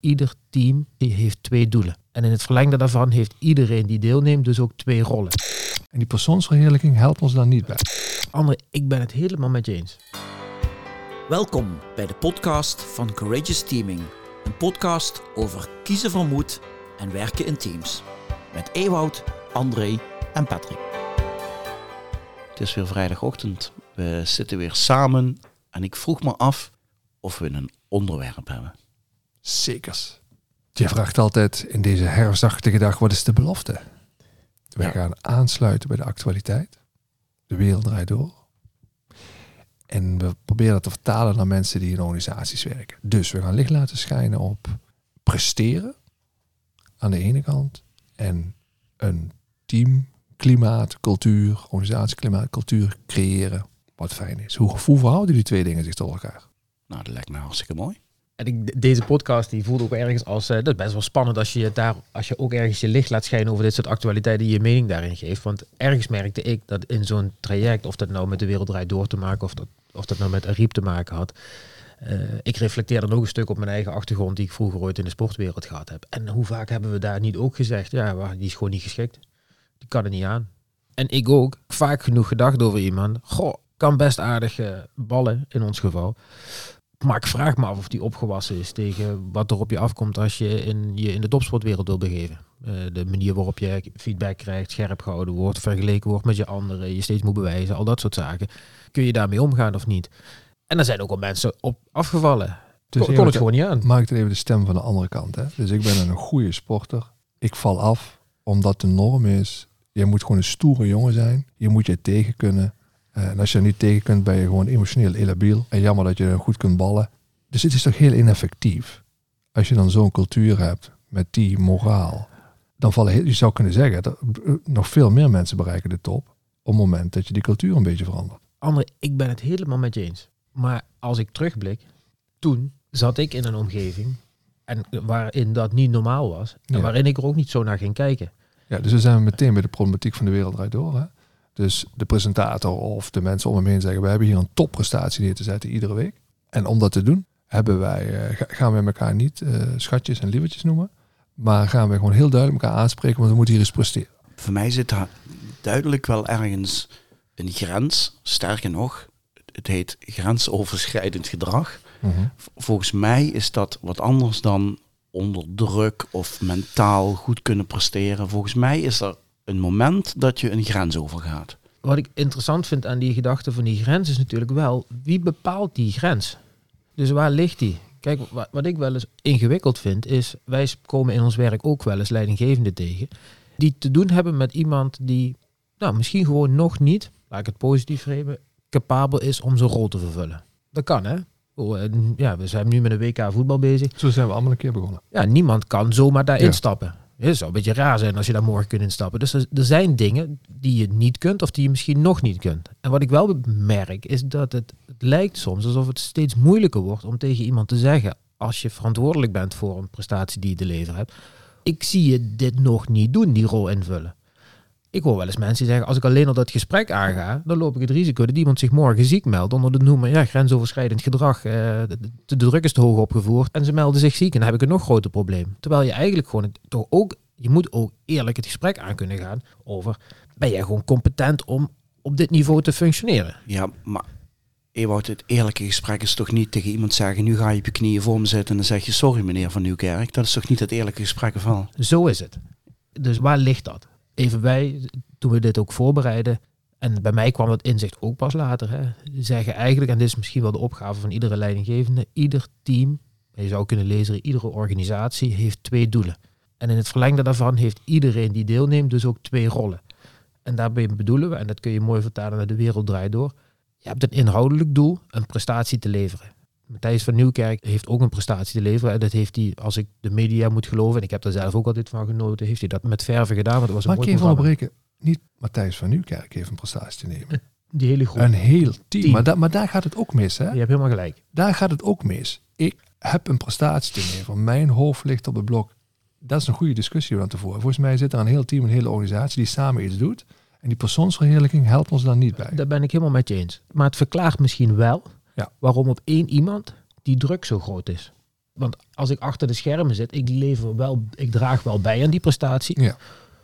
Ieder team heeft twee doelen. En in het verlengde daarvan heeft iedereen die deelneemt dus ook twee rollen. En die persoonsverheerlijking helpt ons daar niet bij. André, ik ben het helemaal met je eens. Welkom bij de podcast van Courageous Teaming. Een podcast over kiezen van moed en werken in teams. Met Ewout, André en Patrick. Het is weer vrijdagochtend. We zitten weer samen en ik vroeg me af of we een onderwerp hebben. Zekers. Je vraagt altijd in deze herfstachtige dag, wat is de belofte? We Ja. gaan aansluiten bij de actualiteit. De wereld draait door. En we proberen dat te vertalen naar mensen die in organisaties werken. Dus we gaan licht laten schijnen op presteren aan de ene kant. En een teamklimaat, cultuur, organisatieklimaat, cultuur creëren. Wat fijn is. Hoe, hoe verhouden die twee dingen zich tot elkaar? Nou, dat lijkt me hartstikke mooi. En deze podcast die voelt ook ergens als, eh, dat is best wel spannend als je, daar, als je ook ergens je licht laat schijnen over dit soort actualiteiten, je mening daarin geeft. Want ergens merkte ik dat in zo'n traject, of dat nou met de wereld draait door te maken, of dat, of dat nou met Ariep te maken had, eh, ik reflecteer dan ook een stuk op mijn eigen achtergrond die ik vroeger ooit in de sportwereld gehad heb. En hoe vaak hebben we daar niet ook gezegd, ja, die is gewoon niet geschikt. Die kan er niet aan. En ik ook, vaak genoeg gedacht over iemand, goh, kan best aardig ballen in ons geval. Maar ik vraag me af of die opgewassen is tegen wat er op je afkomt als je in, je in de topsportwereld wil begeven. Eh, de manier waarop je feedback krijgt, scherp gehouden wordt, vergeleken wordt met je anderen, je steeds moet bewijzen, al dat soort zaken. Kun je daarmee omgaan of niet? En er zijn ook al mensen op afgevallen. Dus kon, kon het gewoon niet aan. maak het even de stem van de andere kant. Hè? Dus ik ben een goede sporter. Ik val af omdat de norm is. Je moet gewoon een stoere jongen zijn. Je moet je tegen kunnen. Eh, en als je er niet tegen kunt, ben je gewoon emotioneel ilabiel. En jammer dat je goed kunt ballen. Dus het is toch heel ineffectief. Als je dan zo'n cultuur hebt met die moraal. Dan vallen, heel- je zou kunnen zeggen, dat eh, nog veel meer mensen bereiken de top. Op het moment dat je die cultuur een beetje verandert. André, ik ben het helemaal met je eens. Maar als ik terugblik, toen zat ik in een omgeving en waarin dat niet normaal was. En Ja. waarin ik er ook niet zo naar ging kijken. Ja, dus dan zijn we meteen bij de problematiek van de wereld draait door. Hè? Dus de presentator of de mensen om hem heen zeggen, we hebben hier een topprestatie neer te zetten iedere week. En om dat te doen, hebben wij, eh, ga- gaan we elkaar niet eh, schatjes en lievertjes noemen. Maar gaan we gewoon heel duidelijk elkaar aanspreken, want we moeten hier eens presteren. Voor mij zit daar duidelijk wel ergens een grens. Sterker nog, het heet grensoverschrijdend gedrag. V- Volgens mij is dat wat anders dan onder druk of mentaal goed kunnen presteren. Volgens mij is er een moment dat je een grens overgaat. Wat ik interessant vind aan die gedachte van die grens is natuurlijk wel, wie bepaalt die grens? Dus waar ligt die? Kijk, wa- wat ik wel eens ingewikkeld vind, is wij komen in ons werk ook wel eens leidinggevenden tegen, die te doen hebben met iemand die, nou, misschien gewoon nog niet, laat ik het positief framen, capabel is om zijn rol te vervullen. Dat kan, hè? Oh, Ja, we zijn nu met een WK voetbal bezig. Zo zijn we allemaal een keer begonnen. Ja, niemand kan zomaar daar Ja. instappen. Het zou een beetje raar zijn als je daar morgen kunt instappen. Dus er, zijn dingen die je niet kunt of die je misschien nog niet kunt. En wat ik wel merk is dat het, het lijkt soms alsof het steeds moeilijker wordt om tegen iemand te zeggen, als je verantwoordelijk bent voor een prestatie die je te leveren hebt, ik zie je dit nog niet doen, die rol invullen. Ik hoor wel eens mensen die zeggen, als ik alleen al dat gesprek aanga, dan loop ik het risico dat iemand zich morgen ziek meldt onder de noemer ja, grensoverschrijdend gedrag. eh, de, druk is te hoog opgevoerd en ze melden zich ziek en dan heb ik een nog groter probleem. Terwijl je eigenlijk gewoon het, toch ook, je moet ook eerlijk het gesprek aan kunnen gaan over, ben jij gewoon competent om op dit niveau te functioneren? Ja, maar Ewout, het eerlijke gesprek is toch niet tegen iemand zeggen... nu ga je op je knieën voor me zitten en dan zeg je... sorry meneer Van Nieuwkerk. Dat is toch niet het eerlijke gesprek ervan? Zo is het. Dus waar ligt dat? Even wij, toen we dit ook voorbereiden, en bij mij kwam dat inzicht ook pas later, hè, zeggen eigenlijk, en dit is misschien wel de opgave van iedere leidinggevende, ieder team, je zou kunnen lezen, iedere organisatie heeft twee doelen. En in het verlengde daarvan heeft iedereen die deelneemt dus ook twee rollen. En daarbij bedoelen we, en dat kun je mooi vertalen naar de wereld draait door, je hebt een inhoudelijk doel, een prestatie te leveren. Matthijs van Nieuwkerk heeft ook een prestatie te leveren. En dat heeft hij, als ik de media moet geloven, en ik heb daar zelf ook altijd van genoten, heeft hij dat met verven gedaan. Want het was een ik mooi even programma. onderbreken. Niet Matthijs van Nieuwkerk heeft een prestatie te nemen. Die hele groep. Een heel team. Team. Maar, da- maar daar gaat het ook mis. Hè? Je hebt helemaal gelijk. Daar gaat het ook mis. Ik heb een prestatie te leveren. Mijn hoofd ligt op het blok. Dat is een goede discussie van tevoren. Volgens mij zit er een heel team, een hele organisatie die samen iets doet. En die persoonsverheerlijking helpt ons daar niet bij. Daar ben ik helemaal met je eens. Maar het verklaart misschien wel Ja. waarom op één iemand die druk zo groot is. Want als ik achter de schermen zit, ik lever wel, ik draag wel bij aan die prestatie. Ja.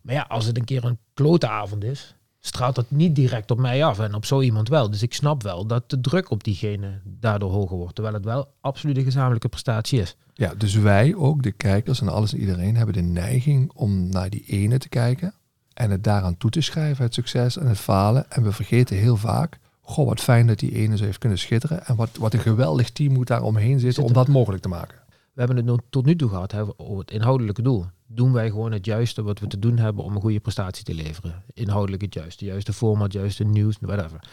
Maar ja, als het een keer een klote avond is, straalt dat niet direct op mij af en op zo iemand wel. Dus ik snap wel dat de druk op diegene daardoor hoger wordt. Terwijl het wel absoluut een gezamenlijke prestatie is. Ja, dus wij ook, de kijkers en alles en iedereen, hebben de neiging om naar die ene te kijken en het daaraan toe te schrijven, het succes en het falen. En we vergeten heel vaak, goh, wat fijn dat die ene zo heeft kunnen schitteren. En wat, wat een geweldig team moet daar omheen zitten om dat mogelijk te maken. We hebben het tot nu toe gehad hè, over het inhoudelijke doel. Doen wij gewoon het juiste wat we te doen hebben om een goede prestatie te leveren? Inhoudelijk het juiste, juiste format, juiste nieuws, whatever.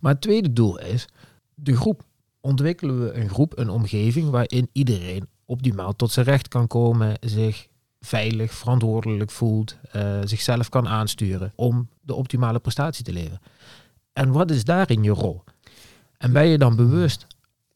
Maar het tweede doel is de groep. Ontwikkelen we een groep, een omgeving waarin iedereen optimaal tot zijn recht kan komen, zich veilig, verantwoordelijk voelt, eh, zichzelf kan aansturen om de optimale prestatie te leveren. En wat is daarin je rol? En ben je dan bewust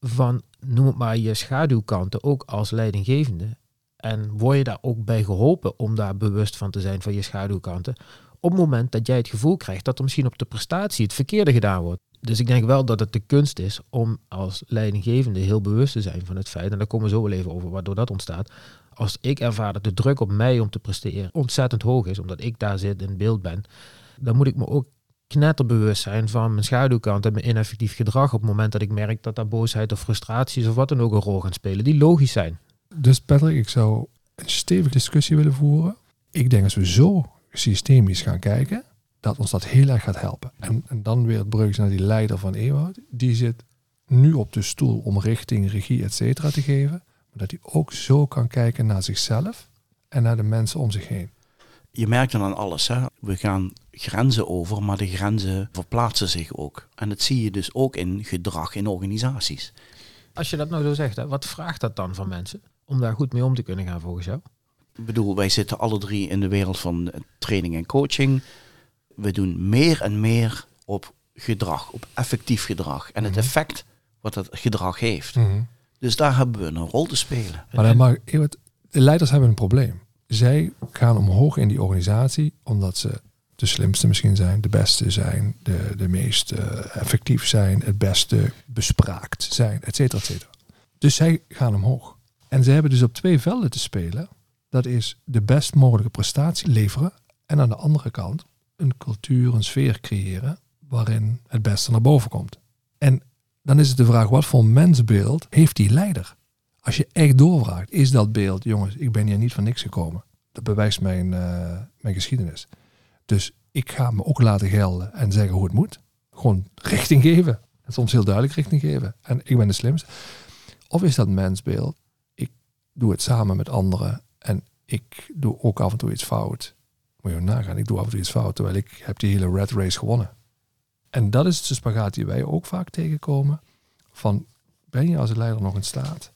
van, noem het maar, je schaduwkanten ook als leidinggevende? En word je daar ook bij geholpen om daar bewust van te zijn van je schaduwkanten? Op het moment dat jij het gevoel krijgt dat er misschien op de prestatie het verkeerde gedaan wordt. Dus ik denk wel dat het de kunst is om als leidinggevende heel bewust te zijn van het feit, en daar komen we zo wel even over waardoor dat ontstaat. Als ik ervaar dat de druk op mij om te presteren ontzettend hoog is, omdat ik daar zit in beeld ben, dan moet ik me ook knetterbewust zijn van mijn schaduwkant en mijn ineffectief gedrag op het moment dat ik merk dat daar boosheid of frustraties of wat dan ook een rol gaan spelen, die logisch zijn. Dus Patrick, ik zou een stevige discussie willen voeren. Ik denk als we zo systemisch gaan kijken, dat ons dat heel erg gaat helpen. En, en dan weer het bruggetje naar die leider van Ewoud. Die zit nu op de stoel om richting, regie, et cetera te geven. Maar dat hij ook zo kan kijken naar zichzelf en naar de mensen om zich heen. Je merkt dan aan alles. Hè? We gaan grenzen over, maar de grenzen verplaatsen zich ook. En dat zie je dus ook in gedrag in organisaties. Als je dat nou zo zegt, hè, wat vraagt dat dan van mensen om daar goed mee om te kunnen gaan volgens jou? Ik bedoel, wij zitten alle drie in de wereld van training en coaching. We doen meer en meer op gedrag, op effectief gedrag. En het Mhm. effect wat dat gedrag heeft. Dus daar hebben we een rol te spelen. Maar dan mag, de leiders hebben een probleem. Zij gaan omhoog in die organisatie omdat ze de slimste misschien zijn, de beste zijn, de, de meest eh, effectief zijn, het beste bespraakt zijn, et cetera, et cetera. Dus zij gaan omhoog. En ze hebben dus op twee velden te spelen. Dat is de best mogelijke prestatie leveren en aan de andere kant een cultuur, een sfeer creëren waarin het beste naar boven komt. En dan is het de vraag, wat voor mensbeeld heeft die leider? Als je echt doorvraagt, is dat beeld, jongens, ik ben hier niet van niks gekomen. Dat bewijst mijn, eh, mijn geschiedenis. Dus ik ga me ook laten gelden en zeggen hoe het moet. Gewoon richting geven. En soms heel duidelijk richting geven. En ik ben de slimste. Of is dat mensbeeld, ik doe het samen met anderen en ik doe ook af en toe iets fout. Moet je nagaan, ik doe af en toe iets fout, terwijl ik heb die hele red race gewonnen. En dat is de spagaat die wij ook vaak tegenkomen. Van, ben je als leider nog in staat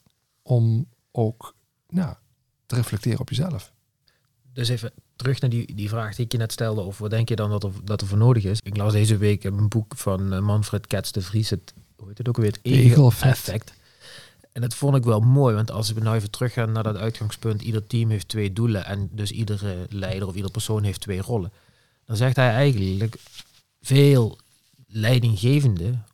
om ook nou, te reflecteren op jezelf? Dus even terug naar die, die vraag die ik je net stelde over wat denk je dan dat er, dat er voor nodig is. Ik las deze week een boek van eh, Manfred Katz de Vries, het, hoe heet het ook? Het Egel-effect. En dat vond ik wel mooi, want als we nou even teruggaan naar dat uitgangspunt, ieder team heeft twee doelen en dus iedere leider of ieder persoon heeft twee rollen. Dan zegt hij eigenlijk, veel leidinggevenden,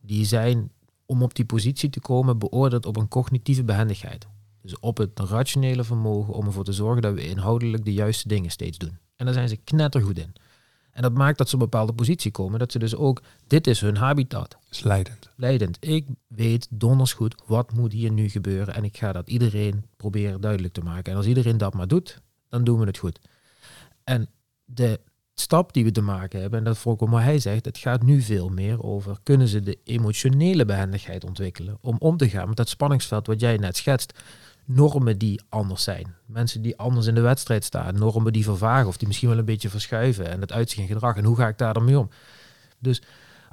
die zijn om op die positie te komen beoordeeld op een cognitieve behendigheid. Dus op het rationele vermogen om ervoor te zorgen dat we inhoudelijk de juiste dingen steeds doen. En daar zijn ze knettergoed in. En dat maakt dat ze op een bepaalde positie komen, dat ze dus ook, dit is hun habitat is leidend. leidend. Ik weet donders goed wat moet hier nu gebeuren en ik ga dat iedereen proberen duidelijk te maken. En als iedereen dat maar doet, dan doen we het goed. En de stap die we te maken hebben, en dat ik ook maar hij zegt, het gaat nu veel meer over, kunnen ze de emotionele behendigheid ontwikkelen om om te gaan met dat spanningsveld wat jij net schetst. Normen die anders zijn. Mensen die anders in de wedstrijd staan. Normen die vervagen of die misschien wel een beetje verschuiven. En het uitzicht gedrag. En hoe ga ik daar dan mee om? Dus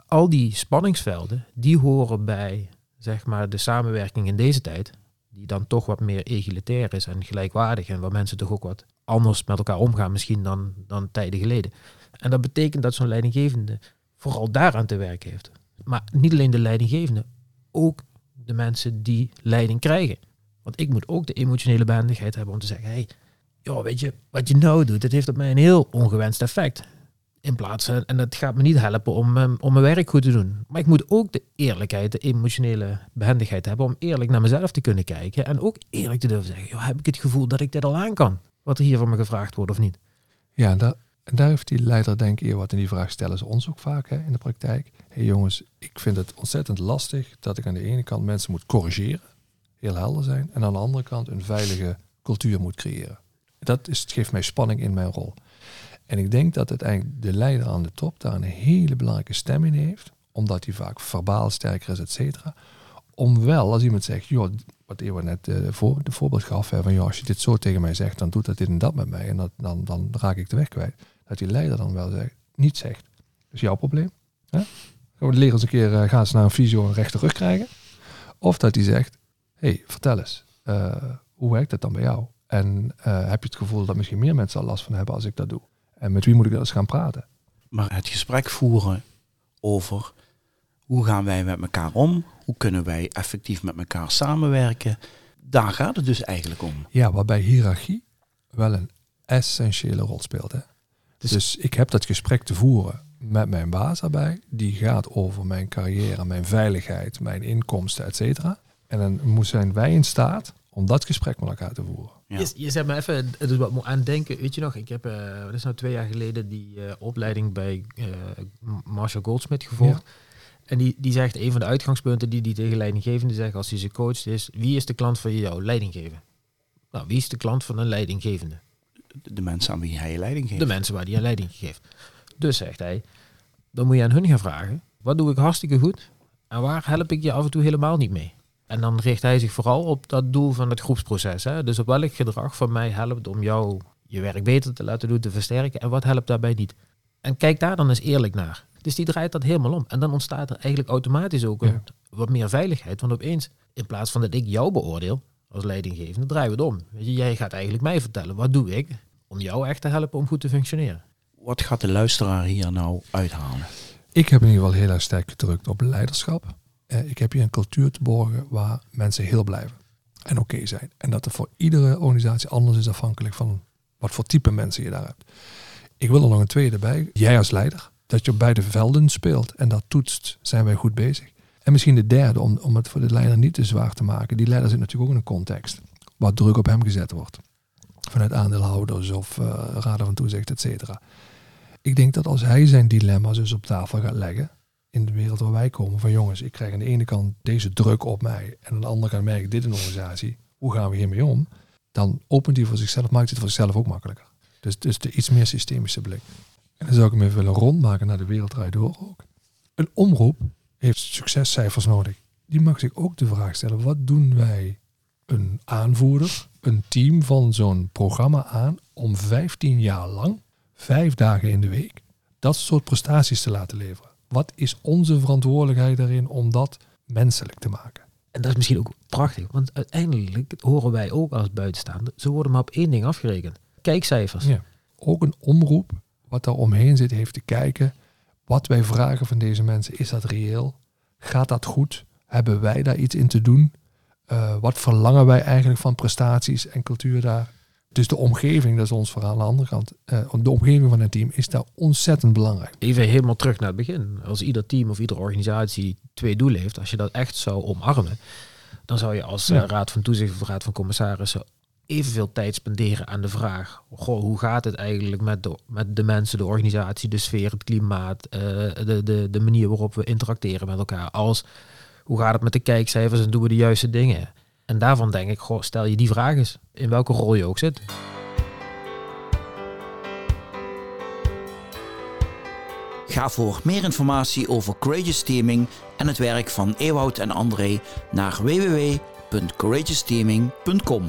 al die spanningsvelden, die horen bij zeg maar, de samenwerking in deze tijd, die dan toch wat meer egalitair is en gelijkwaardig en waar mensen toch ook wat anders met elkaar omgaan misschien dan, dan tijden geleden. En dat betekent dat zo'n leidinggevende vooral daaraan te werken heeft. Maar niet alleen de leidinggevende, ook de mensen die leiding krijgen. Want ik moet ook de emotionele behendigheid hebben om te zeggen, hey, joh, weet je, wat je nou doet, het heeft op mij een heel ongewenst effect In plaats van, en dat gaat me niet helpen om, um, om mijn werk goed te doen. Maar ik moet ook de eerlijkheid, de emotionele behendigheid hebben om eerlijk naar mezelf te kunnen kijken. En ook eerlijk te durven zeggen, joh, heb ik het gevoel dat ik dit al aan kan? Wat er hier van me gevraagd wordt of niet? Ja, daar, heeft die leider denk ik wat in die vraag stellen ze ons ook vaak hè, in de praktijk. Hé hey jongens, ik vind het ontzettend lastig dat ik aan de ene kant mensen moet corrigeren, heel helder zijn, en aan de andere kant een veilige cultuur moet creëren. Dat is, het geeft mij spanning in mijn rol. En ik denk dat uiteindelijk de leider aan de top daar een hele belangrijke stem in heeft, omdat hij vaak verbaal sterker is, et cetera. Om wel, als iemand zegt, joh, wat Ewa net uh, voor, de voorbeeld gaf, hè, van joh, als je dit zo tegen mij zegt, dan doet dat dit en dat met mij en dat, dan, dan raak ik de weg kwijt. Dat die leider dan wel zegt, niet zegt, dat is jouw probleem. Hè? Leren eens een keer, uh, gaan ze naar een fysio een rechte rug krijgen. Of dat hij zegt, hey, vertel eens, uh, hoe werkt dat dan bij jou? En heb je het gevoel dat misschien meer mensen al last van hebben als ik dat doe? En met wie moet ik dat eens gaan praten? Maar het gesprek voeren over hoe gaan wij met elkaar om? Hoe kunnen wij effectief met elkaar samenwerken? Daar gaat het dus eigenlijk om. Ja, waarbij hiërarchie wel een essentiële rol speelt. Hè? Dus, dus ik heb dat gesprek te voeren met mijn baas daarbij. Die gaat over mijn carrière, mijn veiligheid, mijn inkomsten, et cetera. En dan zijn wij in staat om dat gesprek met elkaar te voeren. Ja. Je, je zet me even het is wat moet aan denken. Weet je nog, ik heb, uh, dat is nou twee jaar geleden, die uh, opleiding bij uh, Marshall Goldsmith gevolgd. Ja. En die, die zegt, een van de uitgangspunten die die tegen leidinggevende zegt als hij ze coacht is, wie is de klant van jou leidinggeven? Nou, wie is de klant van een leidinggevende? De, mensen aan wie hij je leiding geeft. De mensen waar hij een leiding geeft. Dus zegt hij, dan moet je aan hun gaan vragen, wat doe ik hartstikke goed en waar help ik je af en toe helemaal niet mee? En dan richt hij zich vooral op dat doel van het groepsproces. Hè? Dus op welk gedrag van mij helpt om jou je werk beter te laten doen, te versterken en wat helpt daarbij niet? En kijk daar dan eens eerlijk naar. Dus die draait dat helemaal om. En dan ontstaat er eigenlijk automatisch ook een, wat meer veiligheid. Want opeens, in plaats van dat ik jou beoordeel als leidinggevende, draaien we het om. Weet je, jij gaat eigenlijk mij vertellen, wat doe ik om jou echt te helpen om goed te functioneren? Wat gaat de luisteraar hier nou uithalen? Ik heb in ieder geval heel erg sterk gedrukt op leiderschap. Eh, ik heb hier een cultuur te borgen waar mensen heel blijven en oké zijn. En dat er voor iedere organisatie anders is afhankelijk van wat voor type mensen je daar hebt. Ik wil er nog een tweede bij. Jij als leider, dat je op beide velden speelt en dat toetst, zijn wij goed bezig. En misschien de derde, om, om het voor de leider niet te zwaar te maken. Die leider zit natuurlijk ook in een context waar druk op hem gezet wordt. Vanuit aandeelhouders of uh, raden van toezicht, et cetera. Ik denk dat als hij zijn dilemma's dus op tafel gaat leggen, in de wereld waar wij komen, van jongens, ik krijg aan de ene kant deze druk op mij en aan de andere kant merk ik dit in organisatie, hoe gaan we hiermee om? Dan opent hij voor zichzelf, maakt het voor zichzelf ook makkelijker. Dus, dus de iets meer systemische blik. En dan zou ik hem even willen rondmaken naar de wereld door ook. Een omroep heeft succescijfers nodig. Die mag zich ook de vraag stellen, wat doen wij een aanvoerder, een team van zo'n programma aan om 15 jaar lang, vijf dagen in de week, dat soort prestaties te laten leveren? Wat is onze verantwoordelijkheid daarin om dat menselijk te maken? En dat is misschien ook prachtig, want uiteindelijk horen wij ook als buitenstaander, ze worden maar op één ding afgerekend. Kijkcijfers. Ja. Ook een omroep wat daar omheen zit, heeft te kijken wat wij vragen van deze mensen. Is dat reëel? Gaat dat goed? Hebben wij daar iets in te doen? Uh, wat verlangen wij eigenlijk van prestaties en cultuur daar? Dus de omgeving, dat is ons verhaal aan de andere kant. Uh, de omgeving van het team is daar ontzettend belangrijk. Even helemaal terug naar het begin. Als ieder team of iedere organisatie twee doelen heeft, als je dat echt zou omarmen, dan zou je als ja. raad van toezicht of raad van commissarissen evenveel tijd spenderen aan de vraag: goh, hoe gaat het eigenlijk met de, met de mensen, de organisatie, de sfeer, het klimaat, uh, de, de, de manier waarop we interacteren met elkaar, als hoe gaat het met de kijkcijfers en doen we de juiste dingen? En daarvan denk ik, goh, stel je die vraag eens, in welke rol je ook zit. Ga voor meer informatie over Courageous Teaming en het werk van Ewout en André naar www.courageousteaming.com.